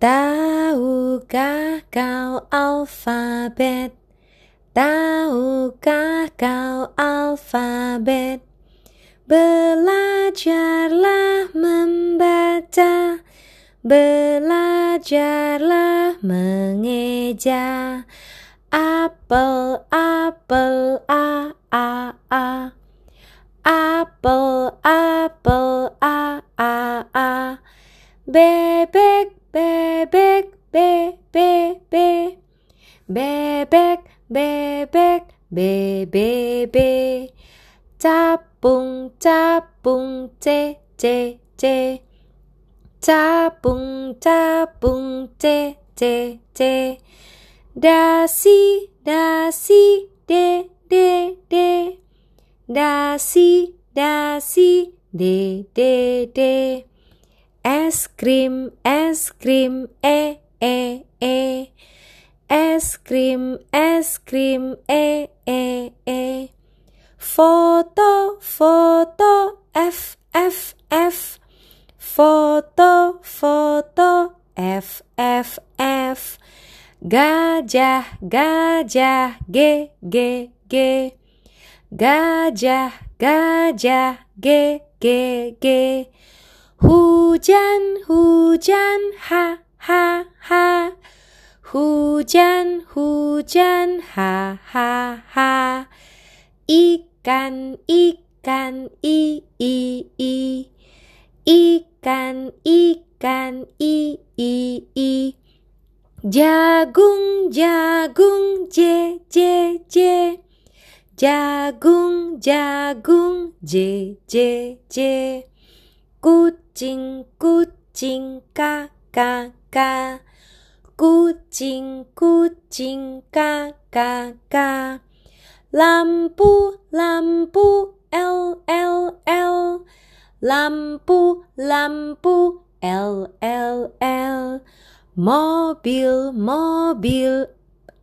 Tahukah kau alfabet? Tahukah kau alfabet? Belajarlah membaca, belajarlah mengeja. Apel, apel, a, a, a. Apel, apel, a, a, a. Bebek, bebek bebek bebek bebek bebek capung capung c c c capung capung c c c de, de. d d d dasi dasi de, de. de. Es krim, es krim, e, e, e. Es krim, es krim, e, e, e. Foto, foto, f, f, f. Foto, foto, f, f, f. Gajah, gajah, g, g, g. Gajah, gajah, g, g, g. 雨雨雨，哈哈哈！雨雨雨，哈哈哈！鱼鱼鱼，鱼鱼鱼，鱼鱼鱼！玉米玉米，j j j！玉米玉米，j j j！Kucing, kucing, ka, ka, ka. Kucing, kucing, ka, ka, ka. Lampu, lampu, L, L, L. Lampu, lampu, L, L, L. Mobil, mobil,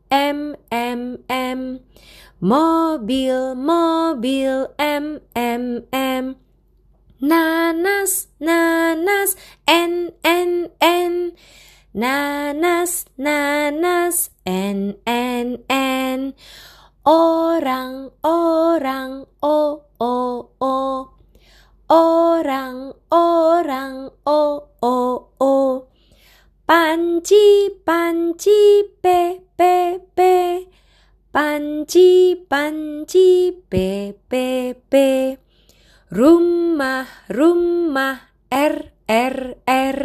M, M, M. Mobil, mobil, M, M, M. Nanas, nanas, N, N, N. Nanas, nanas, N, N, N. Orang, orang, O, O, O. Orang, orang, O, O, O. Panci, panci, P, P, P. Panci, panci, P, P, P. Rumah, rumah, R, R, R.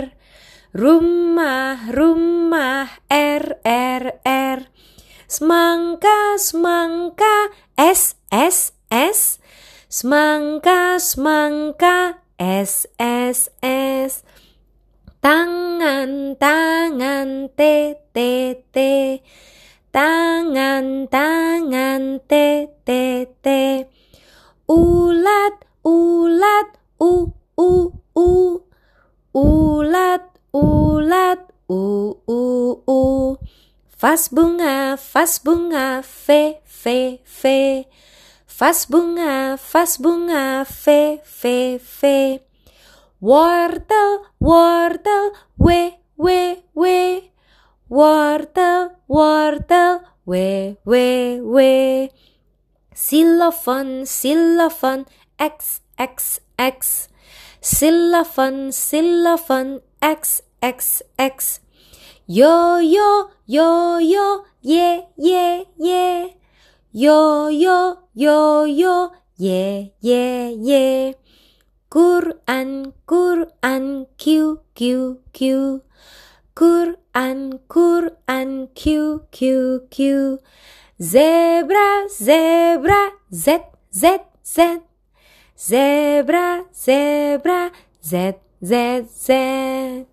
Rumah, rumah, R, R, R. Semangka, semangka, S, S, S. Semangka, semangka, S, S, S. Tangan, tangan, T, T, T. Tangan, tangan, T, T, T. Ulat, ulat, u, u, u. Ulat, ulat, u, u, u. Vas bunga, vas bunga, fe, fe, fe. Vas bunga, vas bunga, fe, fe, fe. Wortel, wortel, we, we, we. Wortel, wortel, we, we, we. Xylophone, xylophone, x, x, x. Xylophone, xylophone, x, x, x. Yo, yo, yo, yo, yeah, yeah, yeah. Yo, yo, yo, yo, yeah, yeah, yeah. Quran, Quran, Q, Q, Q. Quran, Quran, Q, Q, Q. Zebra, zebra, Z, Z, Z. Zebra, zebra, zé, zé, zé.